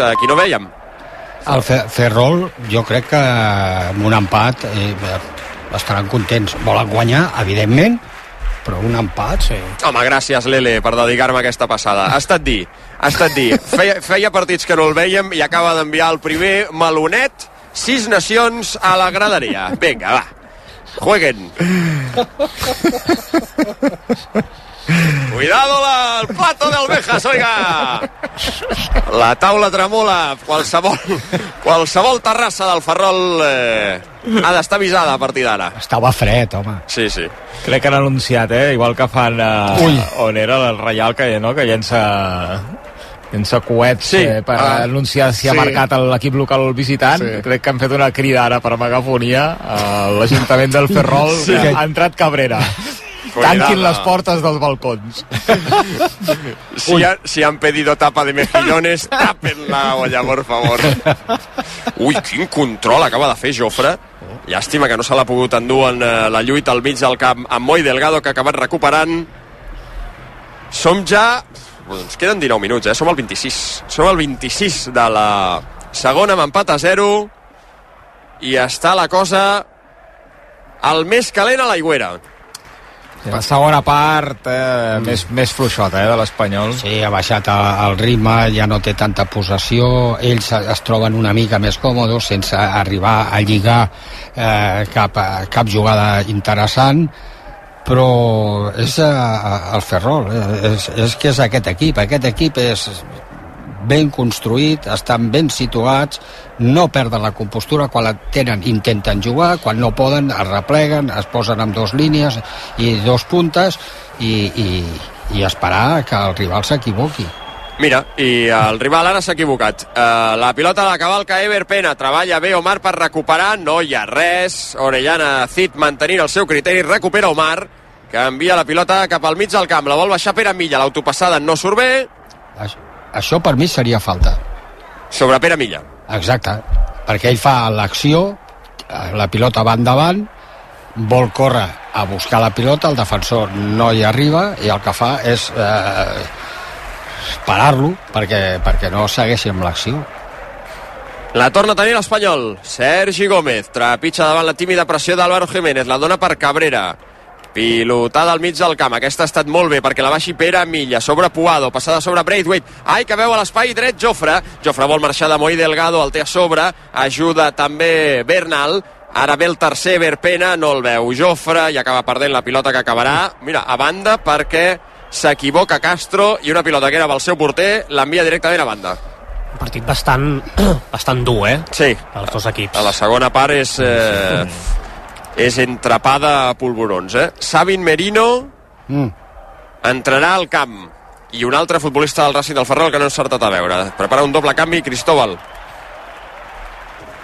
aquí no veiem. El Ferrol, jo crec que amb un empat eh, estaran contents. Volen guanyar, evidentment, però un empat, sí. Home, gràcies, Lele, per dedicar-me aquesta passada. Ha estat dir, ha estat dir. Feia, feia partits que no el veiem i acaba d'enviar el primer malonet, sis nacions a la graderia. Vinga, va, jueguen. Cuidado la, el plato de almejas, oiga! La taula tremola, qualsevol, qualsevol terrassa del Ferrol eh, ha d'estar avisada a partir d'ara. Estava fred, home. Sí, sí. Crec que han anunciat, eh? Igual que fan uh, Ui. on era el Reial, que, no? que llença llença coets Sí. eh, per Ah. anunciar si ha Sí. marcat l'equip local visitant. Sí. Crec que han fet una crida ara per megafonia a l'Ajuntament del Ferrol Sí. que ha entrat Cabrera. Tanquin les portes dels balcons. Si, ha, si han pedido tapa de mejillones, tapen la olla, por favor. Ui, quin control acaba de fer Jofre. Llàstima que no se l'ha pogut endur en eh, la lluita al mig del camp amb Moi Delgado, que ha acabat recuperant. Som ja... Ens queden 19 minuts, eh? Som al 26. Som al 26 de la segona amb empat a 0 i està la cosa el més calent a l'aigüera. La segona part eh, més, més fluixota eh, de l'Espanyol. Sí, ha baixat el, ritme, ja no té tanta possessió, ells es troben una mica més còmodes sense arribar a lligar eh, cap, cap jugada interessant, però és eh, el Ferrol, eh, és, és que és aquest equip, aquest equip és ben construït, estan ben situats, no perden la compostura, quan la tenen intenten jugar, quan no poden es repleguen, es posen amb dos línies i dos puntes i, i, i esperar que el rival s'equivoqui. Mira, i el rival ara s'ha equivocat. Uh, la pilota la cavalca Ever Pena, treballa bé Omar per recuperar, no hi ha res. Orellana Cid mantenint el seu criteri, recupera Omar, que envia la pilota cap al mig del camp. La vol baixar Pere Milla, l'autopassada no surt bé, Això, això per mi seria falta. sobre Pere Milla. Exacte, perquè ell fa l'acció, eh, la pilota va endavant, vol córrer a buscar la pilota, el defensor no hi arriba i el que fa és eh, parar-lo perquè, perquè no segueixi amb l'acció. La torna a tenir l'Espanyol. Sergi Gómez trepitja davant la tímida pressió d'Álvaro Jiménez. La dona per Cabrera. Pilotada al mig del camp. Aquesta ha estat molt bé perquè la baixi Pere Milla. Sobre Puado, passada sobre Braithwaite. Ai, que veu a l'espai dret Jofre. Jofre vol marxar de Moi Delgado, el té a sobre. Ajuda també Bernal. Ara ve el tercer Verpena, no el veu Jofre i acaba perdent la pilota que acabarà, mira, a banda perquè s'equivoca Castro i una pilota que era pel seu porter l'envia directament a banda. Un partit bastant, bastant dur, eh? Sí, Els dos equips. a la segona part és, eh, és entrapada a polvorons. Eh? Sabin Merino Mm. entrarà al camp i un altre futbolista del Racing del Ferrol que no ha encertat a veure. Prepara un doble canvi Cristóbal.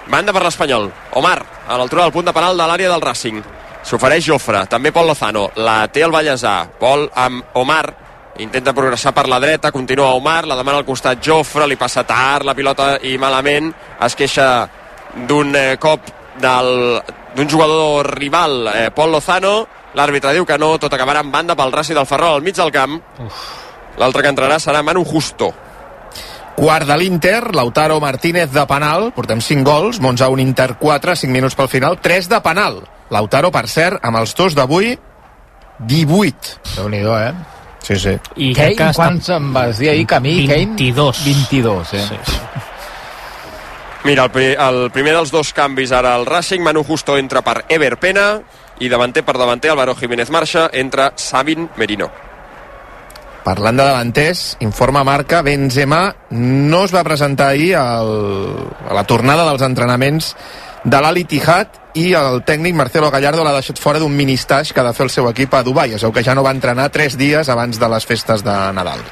Banda per l'Espanyol. Omar, a l'altura del punt de penal de l'àrea del Racing. S'ofereix Jofre, també Pol Lozano. La té el Vallèsà. Pol amb Omar. Intenta progressar per la dreta, continua Omar, la demana al costat Jofre, li passa tard la pilota i malament. Es queixa d'un eh, cop del- d'un jugador rival, eh, Pol Lozano. L'àrbitre diu que no, tot acabarà en banda pel Racing del Ferrol al mig del camp. L'altre que entrarà serà Manu Justo. Quart de l'Inter, Lautaro Martínez de penal, portem 5 gols, Monza un Inter 4, 5 minuts pel final, 3 de penal. Lautaro, per cert, amb els dos d'avui, 18. Déu-n'hi-do, eh? Sí, sí. I Kane, està... quants em vas dir ahir, Camí? 22. Kane? 22, eh? Sí, sí. Mira, el, pri el primer dels dos canvis ara al Racing, Manu Justo entra per Ever Pena i davanter per davanter Álvaro Jiménez marxa, entra Sabin Merino. Parlant de davanters, informa Marca, Benzema no es va presentar ahir al, a la tornada dels entrenaments de l'Ali Tijat i el tècnic Marcelo Gallardo l'ha deixat fora d'un mini-stage que ha de fer el seu equip a Dubai. Es veu que ja no va entrenar 3 dies abans de les festes de Nadal.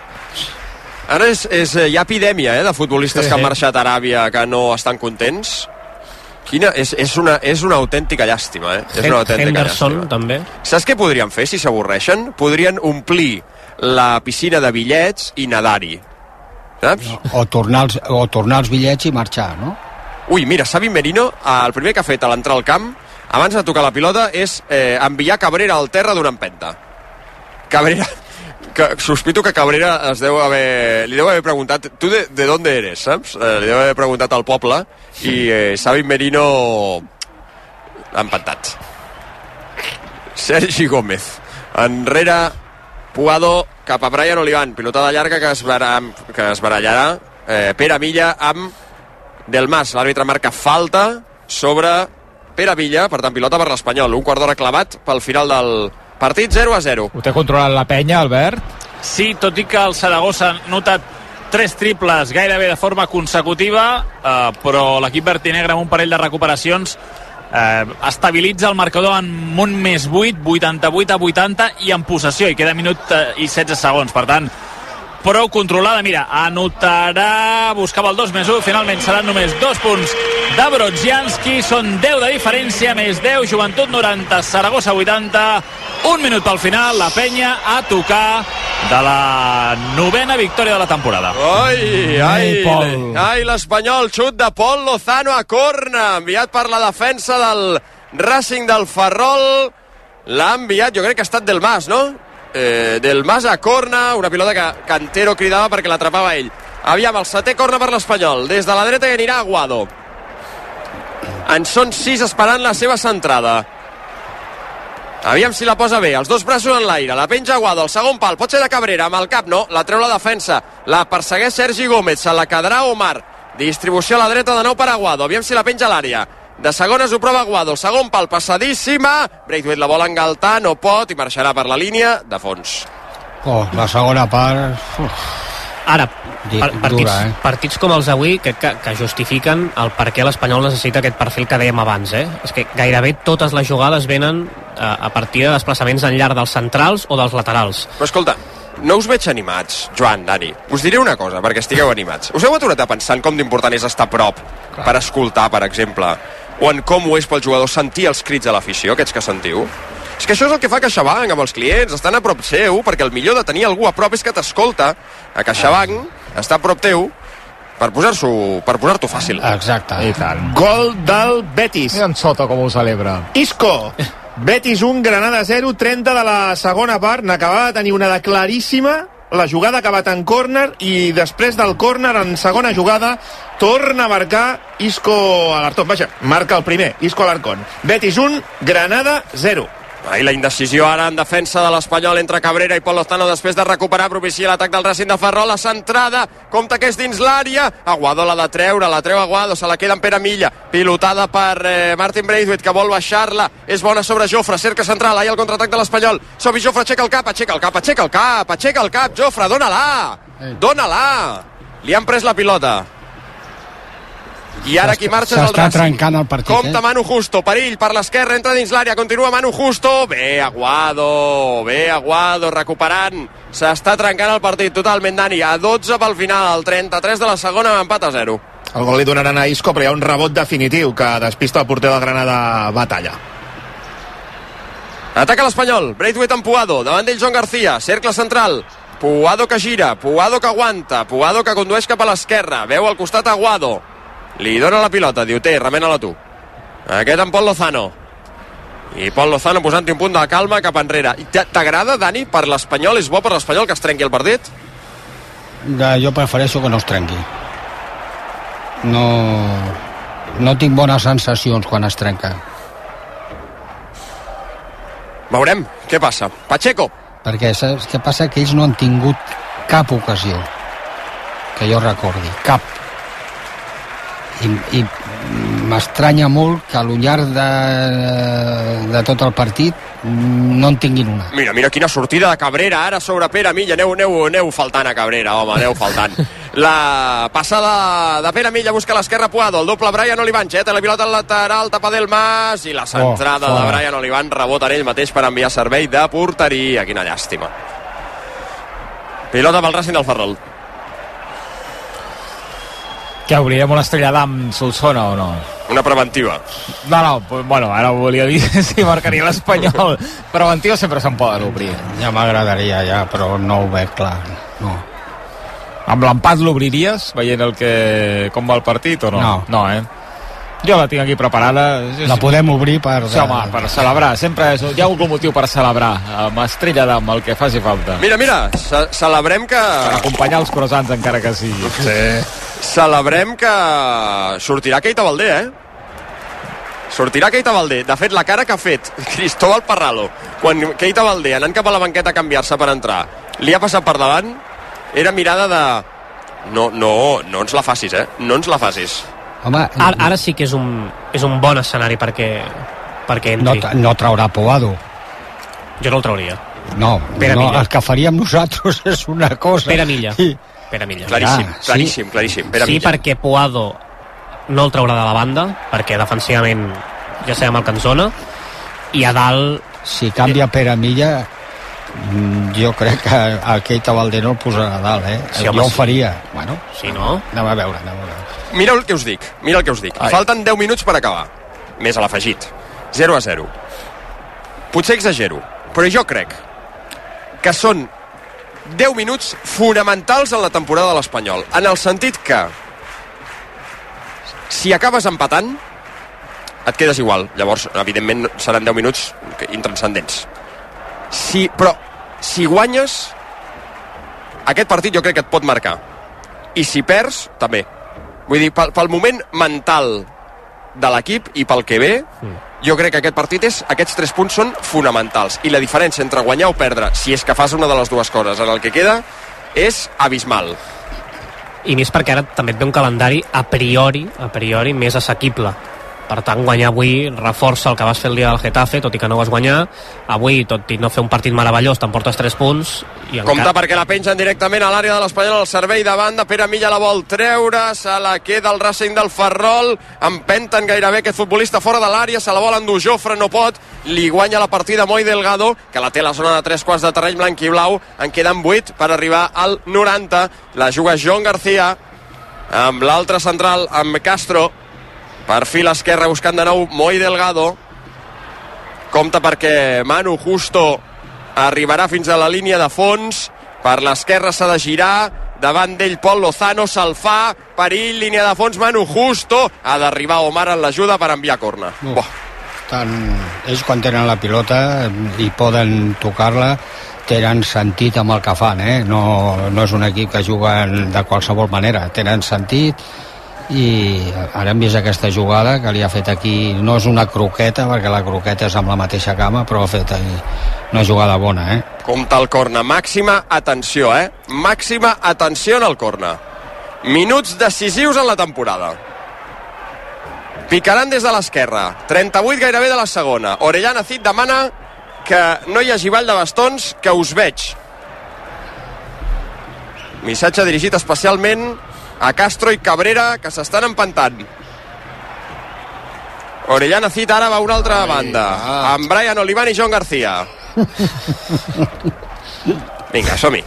Ara és, és, eh, hi ha epidèmia eh, de futbolistes Sí, que han marxat a Aràbia que no estan contents. Quina, és, és, una, és una autèntica llàstima, eh? És una autèntica Henderson, llàstima. també. Saps què podrien fer si s'avorreixen? Podrien omplir la piscina de bitllets i nadar-hi. Saps? O tornar, els, o tornar els bitllets i marxar, no? Ui, mira, Xavi Merino, el primer que ha fet a l'entrar al camp, abans de tocar la pilota, és eh, enviar Cabrera al terra d'una empenta. Cabrera, que sospito que Cabrera es deu haver, li deu haver preguntat tu de, de d'on eres, saps? Eh, li deu haver preguntat al poble i eh, Xavi Merino l'ha empatat Sergi Gómez enrere Puado cap a Brian Olivan pilotada llarga que es, barà, que es barallarà eh, Pere Milla amb Del Mas, l'àrbitre marca falta sobre Pere Villa, per tant pilota per l'Espanyol. Un quart d'hora clavat pel final del partit 0 a 0 Ho té controlat la penya, Albert? Sí, tot i que el Saragossa ha notat tres triples gairebé de forma consecutiva, eh, però l'equip vertinegre amb un parell de recuperacions eh, estabilitza el marcador en un més 8, 88 a 80 i en possessió, i queda minut eh, i 16 segons. Per tant, prou controlada. Mira, anotarà, buscava el 2 més 1, finalment seran només dos punts de Brodzianski, són 10 de diferència, més 10, Joventut 90, Saragossa 80, un minut pel final, la penya a tocar de la novena victòria de la temporada. Ai, ai, Ai, ai, l'Espanyol, xut de Pol Lozano a corna, enviat per la defensa del Racing del Ferrol, l'ha enviat, jo crec que ha estat del Mas, no? Eh, del Mas a corna, una pilota que Cantero cridava perquè l'atrapava ell. Aviam, el setè corna per l'Espanyol, des de la dreta i anirà Aguado. En són sis esperant la seva centrada. Aviam si la posa bé, els dos braços en l'aire, la penja Aguado, el segon pal, pot ser de Cabrera, amb el cap, no, la treu la defensa, la persegueix Sergi Gómez, se la quedarà Omar, distribució a la dreta de nou per Aguado, aviam si la penja a l'àrea, de segones ho prova Aguado, el segon pal, passadíssima, Braithwaite la vol engaltar, no pot, i marxarà per la línia de fons. Oh, la segona part... Uf, Ara, par partits, dura, eh? partits com els d'avui crec que, que justifiquen el per què l'Espanyol necessita aquest perfil que dèiem abans. Eh? És que gairebé totes les jugades venen a, a partir de desplaçaments en llarg dels centrals o dels laterals. Però escolta, no us veig animats, Joan, Dani. Us diré una cosa, perquè estigueu animats. Us heu aturat a pensar en com d'important és estar a prop per escoltar, per exemple, o en com ho és pel jugador sentir els crits de l'afició, aquests que sentiu? És que això és el que fa CaixaBank amb els clients, estan a prop seu, perquè el millor de tenir algú a prop és que t'escolta. A CaixaBank està a prop teu per posar-s'ho per posar-t'ho fàcil. exacte. I tant. Gol del Betis. Mira en sota com ho celebra. Isco. Betis 1, Granada 0, 30 de la segona part. N'acabava de tenir una de claríssima. La jugada ha acabat en córner i després del córner en segona jugada torna a marcar Isco Alarcón. Vaja, marca el primer, Isco Alarcón. Betis 1, Granada 0. Ahí la indecisió ara en defensa de l'Espanyol entre Cabrera i Pol Lozano després de recuperar propicia l'atac del Racing de Ferrol. La centrada, compta que és dins l'àrea. Aguado la de treure, la treu Aguado se la queda en Pere Milla, pilotada per eh, Martin Braithwaite que vol baixar-la. És bona sobre Jofre, cerca central, ahí el contraatac de l'Espanyol, Sobi Jofre aixeca el cap aixeca el cap, aixeca el cap, aixeca el cap. Jofre, dóna-la, dóna-la! Li han pres la pilota i ara qui marxa és el S'està Racing trencant el partit, Compte eh? Manu Justo, perill per l'esquerra, entra dins l'àrea, continua Manu Justo, bé Aguado, bé Aguado, recuperant, s'està trencant el partit totalment, Dani, a 12 pel final, el 33 de la segona, empat a 0. El gol li donaran a Isco, però hi ha un rebot definitiu que despista el porter del Granada Batalla. Ataca l'Espanyol, Braithwaite amb Puado, davant d'ell Joan García, cercle central, Puado que gira, Puado que aguanta, Puado que condueix cap a l'esquerra, veu al costat Aguado, li dona la pilota, diu, té, remena-la tu. Aquest en Pol Lozano. I Pol Lozano posant-hi un punt de calma cap enrere. T'agrada, Dani, per l'Espanyol? És bo per l'Espanyol que es trenqui el partit? Ja, jo prefereixo que no es trenqui. No, no tinc bones sensacions quan es trenca. Veurem què passa. Pacheco, Perquè saps què passa? Que ells no han tingut cap ocasió que jo recordi, cap. I, i m'estranya molt que a lo llarg de, de tot el partit no en tinguin una. Mira, mira quina sortida de Cabrera ara sobre Pere Milla. Aneu, aneu, aneu faltant a Cabrera, home, aneu faltant. La passada de Pere Milla busca l'esquerra Puado, el doble Brian Olivan, xeta la pilota al lateral, tapa del Mas i la centrada Oh, de. Brian Olivan rebota en ell mateix per enviar servei de porteria. Quina llàstima. Pilota pel Racing del Ferrol. Què, obrirem una estrella d'am Solsona o no? Una preventiva. No, no, pues, bueno, ara volia dir si marcaria l'Espanyol. Preventiu sempre se'n poden obrir. Ja m'agradaria, ja, però no ho veig clar. No. Amb l'empat l'obriries, veient el que, com va el partit o no? No. No, eh? Jo la tinc aquí preparada. La podem obrir per... Sí, home, per celebrar. Sempre és, hi ha algun motiu per celebrar. Amb estrella d'am, el que faci falta. Mira, mira, ce celebrem que... Per acompanyar els croissants, encara que sigui. Sí. Celebrem que sortirà Keita Valdé, eh? Sortirà Keita Valdé. De fet, la cara que ha fet Cristóbal Parralo quan Keita Valdé, anant cap a la banqueta a canviar-se per entrar, li ha passat per davant, era mirada de... No, no, no ens la facis, eh? No ens la facis. Home, Ara, ara sí que és un, és un bon escenari perquè, perquè no, entri. no traurà Poado. Jo no el trauria. No, Pere no Milla. el que faríem nosaltres és una cosa. Pere Milla. Sí. Pere Milla. Claríssim, Ah, sí. claríssim, claríssim. Pere sí, Milla. perquè Poado no el traurà de la banda, perquè defensivament ja sabem el que ens dona, i a dalt Si canvia Pere Milla, jo crec que el Keita Valdé no el posarà a dalt, eh? Sí, jo home, ho sí. faria. Bueno, Sí, no? anem a veure, anem a veure. Mira el que us dic, mira el que us dic. Ai. Falten 10 minuts per acabar. Més a l'afegit. 0 a 0. Potser exagero, però jo crec que són 10 minuts fonamentals en la temporada de l'Espanyol. En el sentit que si acabes empatant, et quedes igual. Llavors, evidentment, seran 10 minuts intranscendents. Si, però, si guanyes, aquest partit jo crec que et pot marcar. I si perds, també. Vull dir, pel, pel moment mental de l'equip i pel que ve, jo crec que aquest partit és, aquests tres punts són fonamentals. I la diferència entre guanyar o perdre, si és que fas una de les dues coses en el que queda, és abismal. I més perquè ara també et ve un calendari a priori, a priori més assequible. Per tant, guanyar avui reforça el que vas fer el dia del Getafe, tot i que no vas guanyar. Avui, tot i no fer un partit meravellós, t'emportes 3 punts. I Compte perquè la pengen directament a l'àrea de l'Espanyol, al servei de banda, Pere Milla la vol treure, se la queda el Racing del Ferrol, empenten gairebé aquest futbolista fora de l'àrea, se la vol endur Jofre, no pot, li guanya la partida Moi Delgado, que la té a la zona de tres quarts de terreny blanc i blau, en queden 8 per arribar al 90, la juga Joan García, amb l'altre central, amb Castro, perfil esquerre buscant de nou Moi Delgado, compte perquè Manu Justo arribarà fins a la línia de fons. Per l'esquerra s'ha de girar. Davant d'ell Pol Lozano se'l fa, perill, línia de fons Manu Justo, ha d'arribar Omar en l'ajuda per enviar corna. Uf. Buah, Tant, ells quan tenen la pilota i poden tocar-la tenen sentit amb el que fan eh? no, no és un equip que juguen de qualsevol manera, tenen sentit i ara hem vist aquesta jugada que li ha fet aquí, no és una croqueta perquè la croqueta és amb la mateixa cama però ha fet una jugada bona eh? compta el corna, màxima atenció eh? màxima atenció en el corna minuts decisius en la temporada. Picaran des de l'esquerra. 38 gairebé de la segona. Orellana Cid demana que no hi hagi ball de bastons que us veig. Missatge dirigit especialment a Castro i Cabrera que s'estan empantant. Orellana Cid ara va a una altra banda. amb Brian Olivan i Joan García. Vinga, som-hi.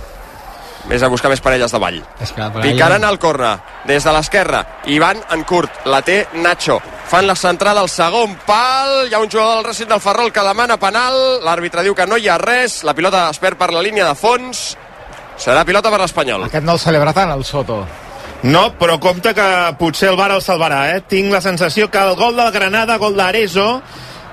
Vés a buscar més parelles de ball. Que Picaran al corna des de l'esquerra. Ivan en curt, la té Nacho. Fan la centrada al segon pal. Hi ha un jugador del Racing del Ferrol que demana penal. L'àrbitre diu que no hi ha res. La pilota es perd per la línia de fons. Serà pilota per l'Espanyol. Aquest no el celebra tant, el Soto. No, però compte que potser el VAR el salvarà, eh? Tinc la sensació que el gol del Granada, gol d'Arezo,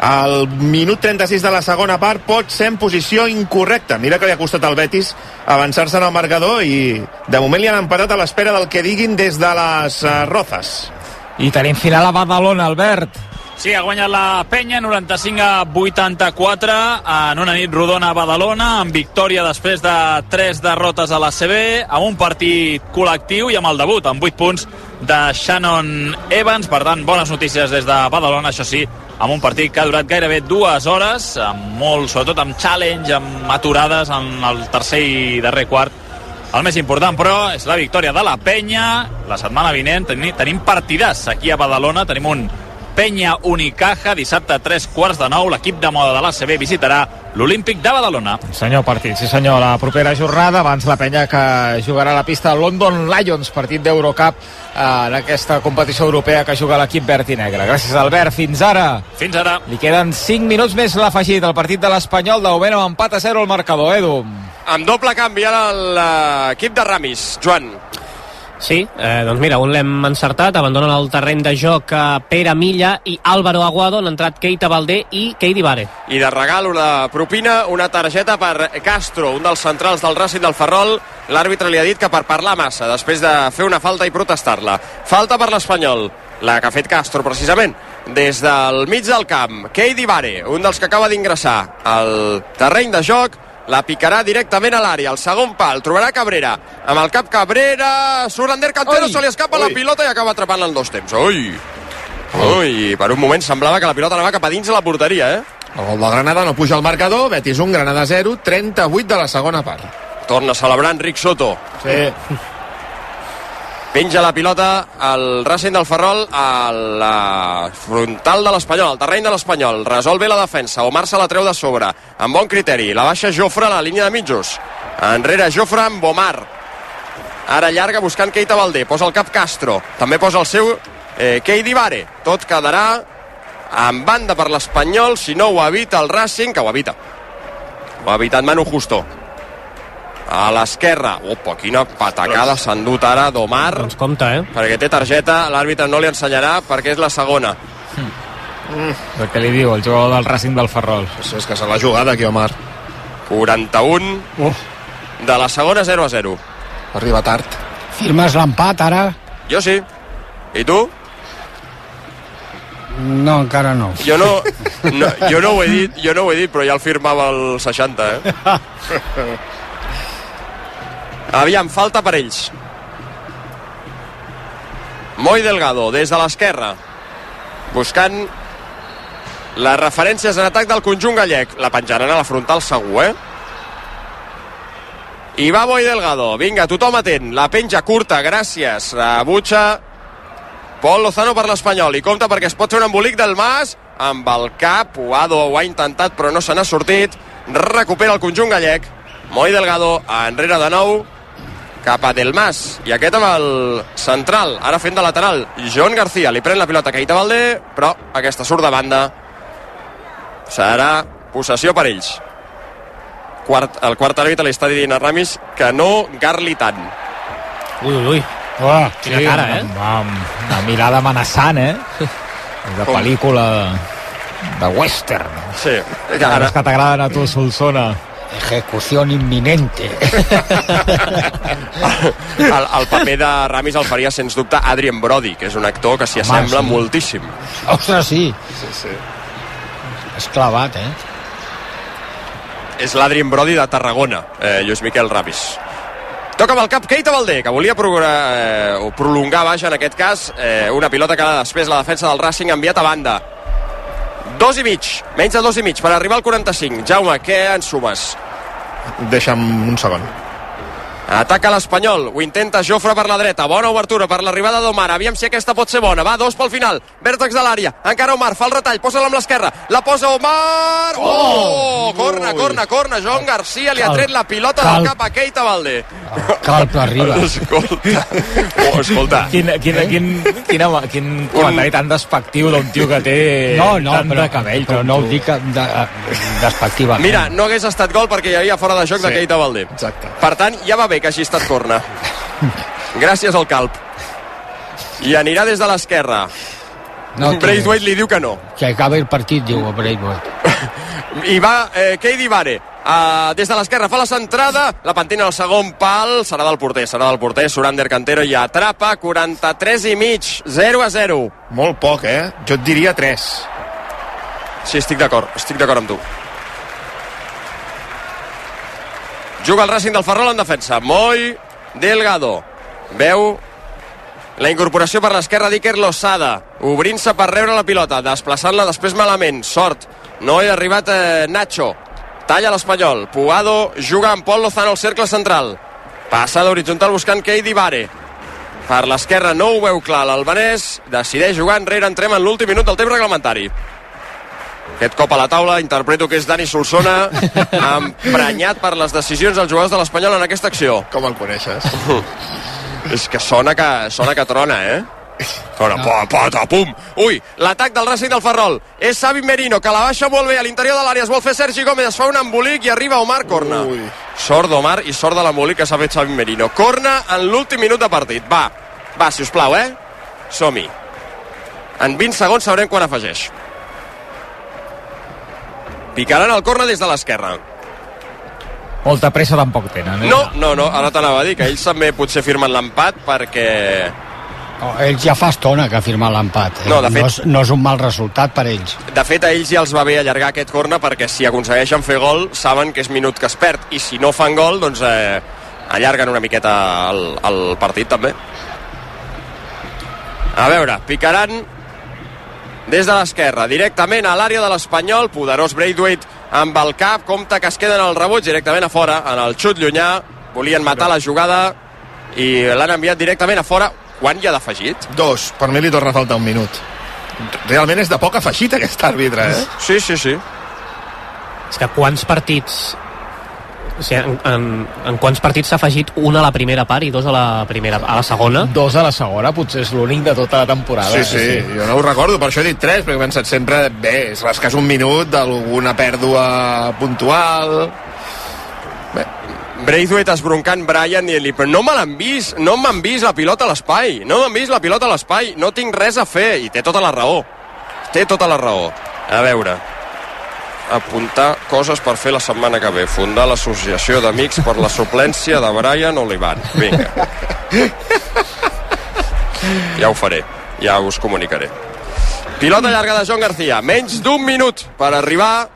al minut 36 de la segona part pot ser en posició incorrecta. Mira que li ha costat al Betis avançar-se en el marcador i de moment li han empatat a l'espera del que diguin des de les uh, Rozas. I tenim final a Badalona, Albert. Sí, ha guanyat la penya 95 a 84 en una nit rodona a Badalona amb victòria després de tres derrotes a la CB amb un partit col·lectiu i amb el debut amb 8 punts de Shannon Evans per tant bones notícies des de Badalona això sí amb un partit que ha durat gairebé dues hores amb molt, sobretot amb challenge amb aturades en el tercer i darrer quart el més important, però, és la victòria de la penya. La setmana vinent tenim, tenim aquí a Badalona. Tenim un Penya Unicaja, dissabte a 3 quarts de nou. L'equip de moda de l'ACB visitarà l'Olímpic de Badalona. Senyor partit, sí senyor, la propera jornada, abans la penya que jugarà a la pista London Lions, partit d'Eurocup eh, en aquesta competició europea que juga l'equip verd i negre. Gràcies, Albert, fins ara. Fins ara. Li queden 5 minuts més l'afegit al partit de l'Espanyol, de moment amb empat a 0 al marcador, Edu. amb doble canvi ara l'equip de Ramis Joan, Sí, eh, doncs mira, un l'hem encertat, abandonen el terreny de joc Pere Milla i Álvaro Aguado, han entrat Keita Valdé i Keidi Vare. I de regal una propina, una targeta per Castro, un dels centrals del Racing del Ferrol. L'àrbitre li ha dit que per parlar massa, després de fer una falta i protestar-la. Falta per l'Espanyol, la que ha fet Castro, precisament, des del mig del camp. Keidi Vare, un dels que acaba d'ingressar al terreny de joc, la picarà directament a l'àrea, al segon pal, trobarà Cabrera, amb el cap Cabrera, surt Ander Cantero, Ui, se li escapa ui. la pilota i acaba atrapant-la en dos temps. Ui! Ui, per un moment semblava que la pilota anava cap a dins la porteria, eh? El gol del Granada no puja al marcador, Betis 1, Granada 0, 38 de la segona part. Torna a celebrar Enric Soto. Sí. Penja la pilota al Racing del Ferrol a la frontal de l'Espanyol, al terreny de l'Espanyol. Resol bé la defensa, Omar se la treu de sobre, amb bon criteri. La baixa Jofre a la línia de mitjos. Enrere Jofre amb Omar. Ara llarga buscant Keita Valdé, posa el cap Castro. També posa el seu eh, Keidi Vare. Tot quedarà en banda per l'Espanyol, si no ho evita el Racing, que ho evita. Ho ha evitat Manu Justo. A l'esquerra. Opa, quina patacada s'ha endut ara d'Omar Doncs compte, eh? perquè té targeta, l'àrbitre no li ensenyarà perquè és la segona. El que li diu el jugador del Racing del Ferrol. Això és que se l'ha jugada aquí, Omar. 41 Uf, de la segona 0 a 0. Arriba tard. firmes l'empat ara? Jo sí. I tu? No, encara no. Jo no, no, jo no ho he dit, jo no ho he dit, però ja el firmava el 60, eh? Aviam, falta per ells. Moi Delgado, des de l'esquerra, buscant les referències en atac del conjunt gallec. La penjaran a la frontal segur, eh? I va Moi Delgado. Vinga, tothom atent. La penja curta, gràcies. Rebutja Pol Lozano per l'Espanyol. I compta perquè es pot fer un embolic del Mas amb el cap. Puado ho ha intentat però no se n'ha sortit. Recupera el conjunt gallec. Moi Delgado enrere de nou cap a Del Mas i aquest amb el central, ara fent de lateral Joan García, li pren la pilota a Keita Valdé però aquesta surt de banda serà possessió per ells quart, el quart àrbitre li està dient a Ramis que no garli tant Ui, ui, ui. Oh, Quina cara, eh? Amb una mirada amenaçant, eh? De Com? pel·lícula de western. sí, que Ara... que t'agraden a tu, Solsona. Ejecución inminente. el, el paper de Ramis el faria sens dubte Adrien Brody que és un actor que s'hi assembla sí. moltíssim Ostres, sí. sí, sí. És clavat, eh? és l'Adrien Brody de Tarragona, eh, Lluís Miquel Ramis. Toca amb el cap Keita Valdé, que volia progra- eh, o prolongar, vaja, en aquest cas, eh, una pilota que després la defensa del Racing ha enviat a banda. Dos i mig, menys de dos i mig, per arribar al 45. Jaume, què en sumes? Deixa'm un segon. Ataca l'Espanyol, ho intenta Jofre per la dreta, bona obertura per l'arribada d'Omar, aviam si aquesta pot ser bona, va, dos pel final, vèrtex de l'àrea, encara Omar, fa el retall, posa-la amb l'esquerra, la posa Omar, oh, corna, corna, corna, Joan Garcia li ha tret la pilota cal- del cap a Keita Valdé. Calp arriba. Escolta, oh, escolta, Quin, quin, quin, quin, home, quin comentari tan despectiu d'un tio que té No, no, tant però, de cabell però no ho dic de, despectivament. mira, no hagués estat gol perquè hi havia fora de joc de Sí, Keita Valdé. exacte. Per tant, ja va bé que hagi estat corna. Gràcies al calp. I anirà des de l'esquerra. no, Braithwaite li diu que no. que acabi el partit, diu Braithwaite. i va eh, Keidi Vare uh, des de l'esquerra fa la centrada la pentina al segon pal serà del porter serà del porter Surander Cantero i atrapa 43 i mig 0 a 0 Molt poc, eh? Jo et diria 3. sí, estic d'acord estic d'acord amb tu juga el Racing del Ferrol en defensa Moi Delgado veu la incorporació per l'esquerra d'Iker Losada, obrint-se per rebre la pilota, desplaçant-la després malament. Sort, no hi ha arribat eh, Nacho. Talla l'Espanyol. Puado juga amb Pol Lozano al cercle central. Passa d'horitzontal buscant Keidi Vare. Per l'esquerra no ho veu clar l'albanès. Decideix jugar enrere. Entrem en l'últim minut del temps reglamentari. Aquest cop a la taula, interpreto que és Dani Solsona, emprenyat per les decisions dels jugadors de l'Espanyol en aquesta acció. Com el coneixes? És que sona que, sona que trona, eh? Fora, no. pota, pum. Ui, l'atac del Racing del Ferrol. És Xavi Merino, que la baixa molt bé a l'interior de l'àrea. Es vol fer Sergi Gómez, es fa un embolic i arriba Omar Corna. Ui. Sort d'Omar i sort de l'embolic que s'ha fet Xavi Merino. Corna en l'últim minut de partit. Va, va, si us plau, eh? Som-hi. En 20 segons sabrem quan afegeix. Picaran el corna des de l'esquerra. Molta pressa tampoc tenen. Eh? No, no, no, ara t'anava a dir que ells també potser firmen l'empat perquè... No, ells ja fa estona que ha firmat l'empat. Eh? No, de fet- no, és, no és un mal resultat per ells. De fet, a ells ja els va bé allargar aquest corna perquè si aconsegueixen fer gol saben que és minut que es perd i si no fan gol, doncs eh, allarguen una miqueta el, el partit també. A veure, picaran des de l'esquerra, directament a l'àrea de l'Espanyol, poderós Braithwaite amb el cap, compta que es queden al rebuig directament a fora, en el xut llunyà, volien matar la jugada i l'han enviat directament a fora. Quan hi ha d'afegit? Dos. Per mi li torna a faltar un minut. Realment és de poc afegit aquest àrbitre, eh? Sí, sí, sí. És que quants partits o sigui, en, en, en quants partits s'ha afegit un a la primera part i dos a la, primera, a la segona? Dos a la segona, potser és l'únic de tota la temporada. Sí, sí, jo no ho recordo, per això he dit tres, perquè he pensat sempre, bé, és l'escàs un minut d'alguna pèrdua puntual... Bé, Braithwaite esbroncant Brian i li però no me l'han vist, no m'han vist la pilota a l'espai, no m'han vist la pilota a l'espai, no tinc res a fer, i té tota la raó. Té tota la raó. A veure, apuntar coses per fer la setmana que ve. Fundar l'associació d'amics per la suplència de Brian Olivan. Vinga. Ja ho faré, ja us comunicaré. Pilota llarga de Joan García, menys d'un minut per arribar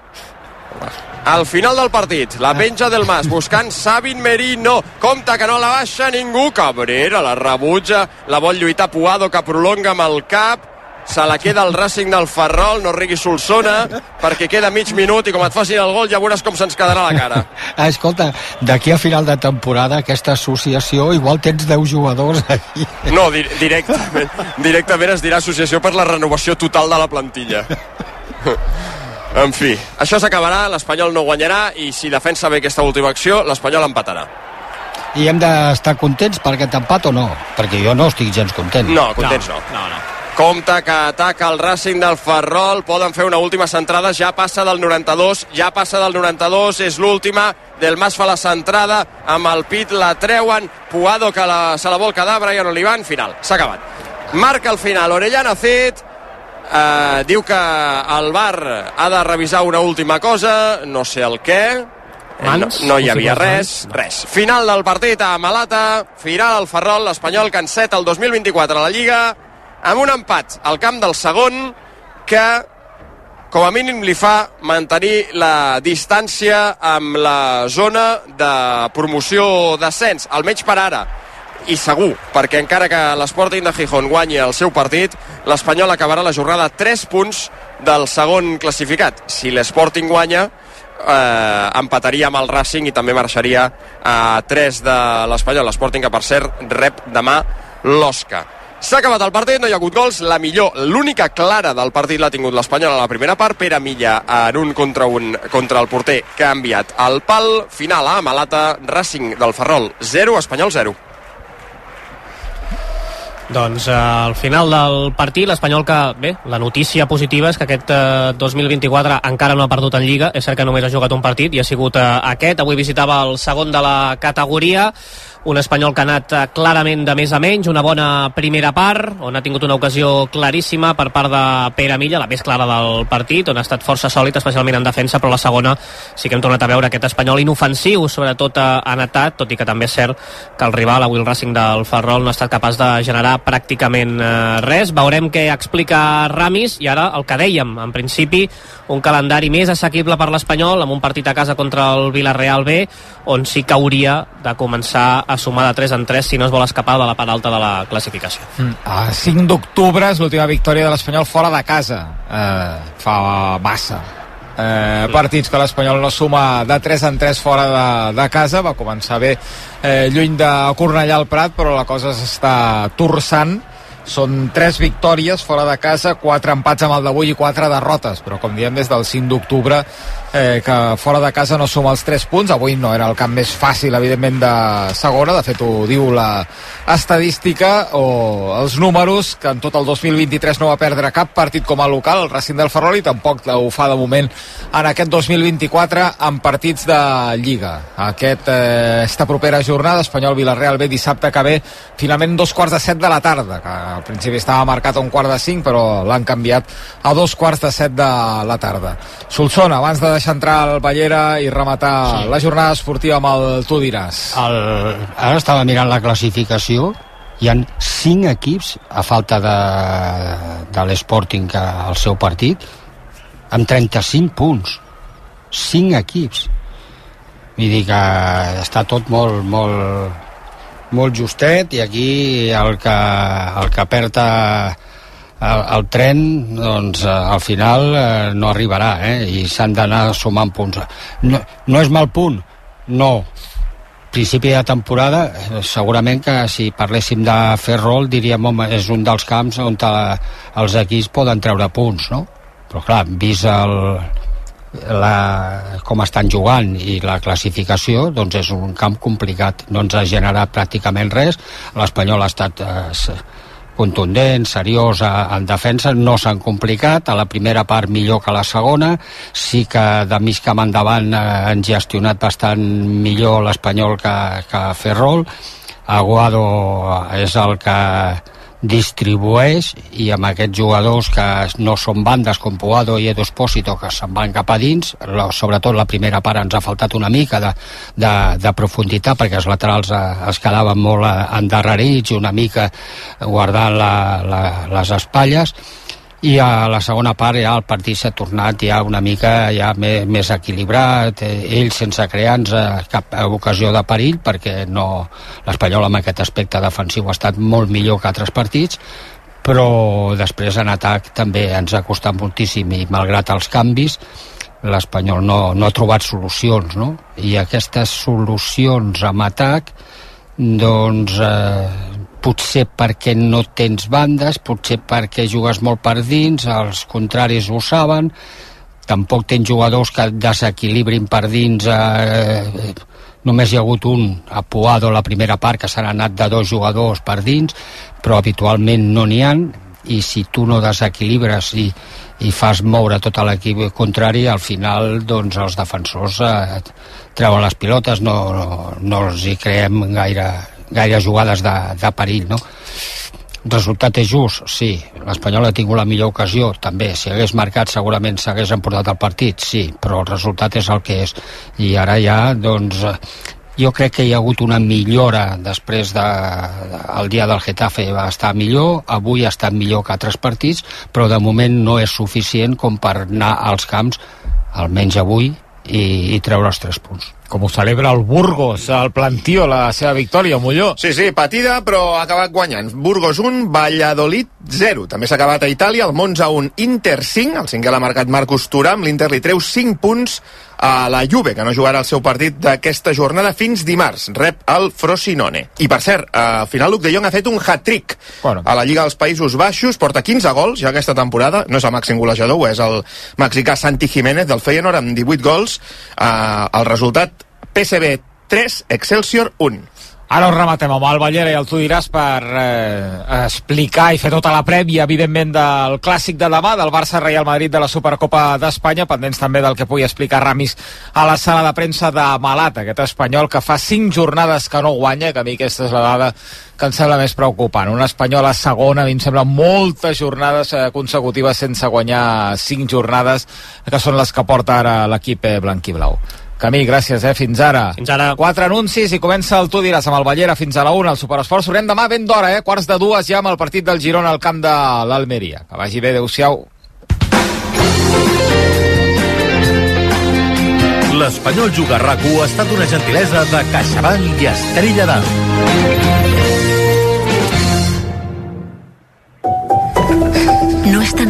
al final del partit, la penja del Mas, buscant Sabin Merino. Compte que no la baixa ningú. Cabrera la rebutja, la vol lluitar Puado, que prolonga amb el cap. Se la queda el Racing del Ferrol, no rigui Solsona, perquè queda mig minut i com et facin el gol ja veuràs com se'ns quedarà la cara. Ah, escolta, d'aquí a final de temporada aquesta associació igual tens 10 jugadors aquí. No, di directament, directament es dirà associació per la renovació total de la plantilla. En fi, això s'acabarà, l'Espanyol no guanyarà i si defensa bé aquesta última acció, l'Espanyol empatarà. I hem d'estar contents per aquest empat o no? Perquè jo no estic gens content. No, contents no. No, no. Compte que ataca el Racing del Ferrol, poden fer una última centrada, ja passa del 92, ja passa del 92, és l'última, del Mas fa la centrada, amb el pit la treuen, Puado que la, se la vol quedar, Brian Olivan, final, s'ha acabat. Marca el final, Orellana Cid, eh, diu que el bar ha de revisar una última cosa, no sé el què, Eh, no, Mans? no hi havia res, res. Final del partit a Malata, final al Ferrol, l'Espanyol que enceta el 2024 a la Lliga, amb un empat al camp del segon que com a mínim li fa mantenir la distància amb la zona de promoció d'ascens, almenys per ara i segur, perquè encara que l'Sporting de Gijón guanyi el seu partit, l'Espanyol acabarà la jornada a 3 punts del segon classificat. Si l'Sporting guanya, eh, empataria amb el Racing i també marxaria a 3 de l'Espanyol. L'Sporting que, per cert, rep demà l'Osca. S'ha acabat el partit, no hi ha hagut gols. La millor, l'única clara del partit l'ha tingut l'Espanyol a la primera part. Pere Milla en un contra un contra el porter que ha enviat el pal. Final a Malata, Racing del Ferrol 0, Espanyol 0. Doncs eh, al final del partit, l'Espanyol que, bé, la notícia positiva és que aquest eh, 2024 encara no ha perdut en Lliga, és cert que només ha jugat un partit i ha sigut eh, aquest, avui visitava el segon de la categoria, un espanyol que ha anat eh, clarament de més a menys, una bona primera part, on ha tingut una ocasió claríssima per part de Pere Milla, la més clara del partit, on ha estat força sòlid, especialment en defensa, però la segona sí que hem tornat a veure aquest espanyol inofensiu, sobretot eh, en atac, tot i que també és cert que el rival, avui el Racing del Ferrol, no ha estat capaç de generar pràcticament eh, res. Veurem què explica Ramis, i ara el que dèiem, en principi, un calendari més assequible per l'Espanyol, amb un partit a casa contra el Villarreal B, on sí que hauria de començar sumar de 3 en 3 si no es vol escapar de la part alta de la classificació. Mm. A 5 d'octubre és l'última victòria de l'Espanyol fora de casa. Eh, fa massa. Eh, partits que l'Espanyol no suma de 3 en 3 fora de, de casa va començar bé eh, lluny de Cornellà al Prat però la cosa s'està torçant són tres victòries fora de casa, quatre empats amb el d'avui i quatre derrotes, però com diem des del 5 d'octubre eh, que fora de casa no suma els 3 punts, avui no era el camp més fàcil evidentment de segona, de fet ho diu la estadística o els números, que en tot el 2023 no va perdre cap partit com a local, el Racing del Ferrol, i tampoc ho fa de moment en aquest 2024 en partits de Lliga. Aquest, eh, esta propera jornada, Espanyol-Vilarreal ve dissabte que ve, finalment dos quarts de set de la tarda, que al principi estava marcat a un quart de cinc, però l'han canviat a dos quarts de set de la tarda. Solsona, abans de deixar entrar el Ballera i rematar sí. la jornada esportiva amb el Tu diràs. El, ara estava mirant la classificació hi han cinc equips a falta de, de l'Sporting al seu partit amb 35 punts cinc equips vull dir que està tot molt molt, molt justet i aquí el que, el que perd el, el tren doncs al final eh, no arribarà eh? i s'han d'anar sumant punts no, no és mal punt no principi de temporada eh, segurament que si parléssim de fer rol diríem home, és un dels camps on els equips poden treure punts no? però clar, vist el, la, com estan jugant i la classificació doncs és un camp complicat no ens ha generat pràcticament res l'Espanyol ha estat eh, contundent, seriós en defensa, no s'han complicat, a la primera part millor que a la segona, sí que de mig camp endavant eh, han gestionat bastant millor l'Espanyol que, que Ferrol, Aguado és el que distribueix i amb aquests jugadors que no són bandes com Puado i Edo Espósito que se'n van cap a dins sobretot la primera part ens ha faltat una mica de, de, de profunditat perquè els laterals eh, es quedaven molt eh, endarrerits una mica guardant la, la, les espatlles i a la segona part ja el partit s'ha tornat ja una mica ja més, més equilibrat, eh, ell sense crear-nos cap ocasió de perill perquè no l'Espanyol amb aquest aspecte defensiu ha estat molt millor que altres partits però després en atac també ens ha costat moltíssim i malgrat els canvis l'Espanyol no, no ha trobat solucions no? i aquestes solucions amb atac doncs eh, potser perquè no tens bandes, potser perquè jugues molt per dins, els contraris ho saben, tampoc tens jugadors que desequilibrin per dins eh, només hi ha hagut un a Puado la primera part que s'han anat de dos jugadors per dins però habitualment no n'hi han i si tu no desequilibres i, i fas moure tot l'equip contrari al final doncs els defensors eh, treuen les pilotes no, no, no els hi creem gaire, gaire jugades de, de perill, no? Resultat és just, sí. L'Espanyol ha tingut la millor ocasió, també. Si hagués marcat segurament s'hagués emportat el partit, sí, però el resultat és el que és. I ara ja, doncs, jo crec que hi ha hagut una millora després de, de dia del Getafe va estar millor, avui ha estat millor que altres partits, però de moment no és suficient com per anar als camps, almenys avui, i, i treure els tres punts com ho celebra el Burgos, el Plantío, la seva victòria, Molló. Sí, sí, patida, però ha acabat guanyant. Burgos 1, Valladolid 0. També s'ha acabat a Itàlia, el Monza 1, Inter 5. El cinquè l'ha marcat Marcus Turam. L'Inter li treu 5 punts a la Juve, que no jugarà el seu partit d'aquesta jornada fins dimarts. Rep el Frosinone. I, per cert, al final Luc de Jong ha fet un hat-trick bueno. a la Lliga dels Països Baixos. Porta 15 gols ja aquesta temporada. No és el màxim golejador, és el mexicà Santi Jiménez del Feyenoord amb 18 gols. Uh, el resultat PSB 3, Excelsior 1. Ara ho rematem amb el Ballera i el tu diràs per eh, explicar i fer tota la prèvia, evidentment, del clàssic de demà, del Barça-Real Madrid de la Supercopa d'Espanya, pendents també del que pugui explicar Ramis a la sala de premsa de Malat, aquest espanyol que fa cinc jornades que no guanya, que a mi aquesta és la dada que em sembla més preocupant. Un espanyol a segona, a mi em sembla moltes jornades eh, consecutives sense guanyar cinc jornades, que són les que porta ara l'equip eh, blanquiblau. Camí, gràcies, eh? Fins ara. Fins ara. Quatre anuncis i comença el Tu diràs amb el Ballera fins a la una, el Superesport. Sorem demà ben d'hora, eh? Quarts de dues ja amb el partit del Girona al camp de l'Almeria. Que vagi bé, adeu-siau. L'Espanyol Juga rac ha estat una gentilesa de CaixaBank i Estrella d'Alt.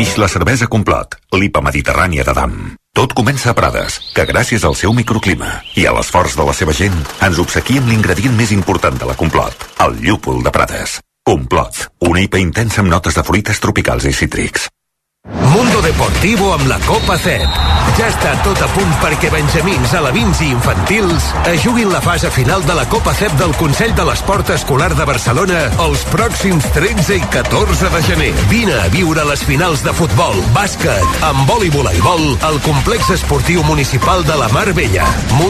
Neix la cervesa Complot, l'IPA mediterrània de Dam. Tot comença a Prades, que gràcies al seu microclima i a l'esforç de la seva gent ens obsequia amb l'ingredient més important de la Complot, el llúpol de Prades. Complot, una IPA intensa amb notes de fruites tropicals i cítrics. Mundo Deportivo amb la Copa CEP. Ja està tot a punt perquè benjamins, alevins i infantils es juguin la fase final de la Copa CEP del Consell de l'Esport Escolar de Barcelona els pròxims 13 i 14 de gener. Vine a viure les finals de futbol, bàsquet, handbol i voleibol al complex esportiu municipal de la Mar Vella. Mundo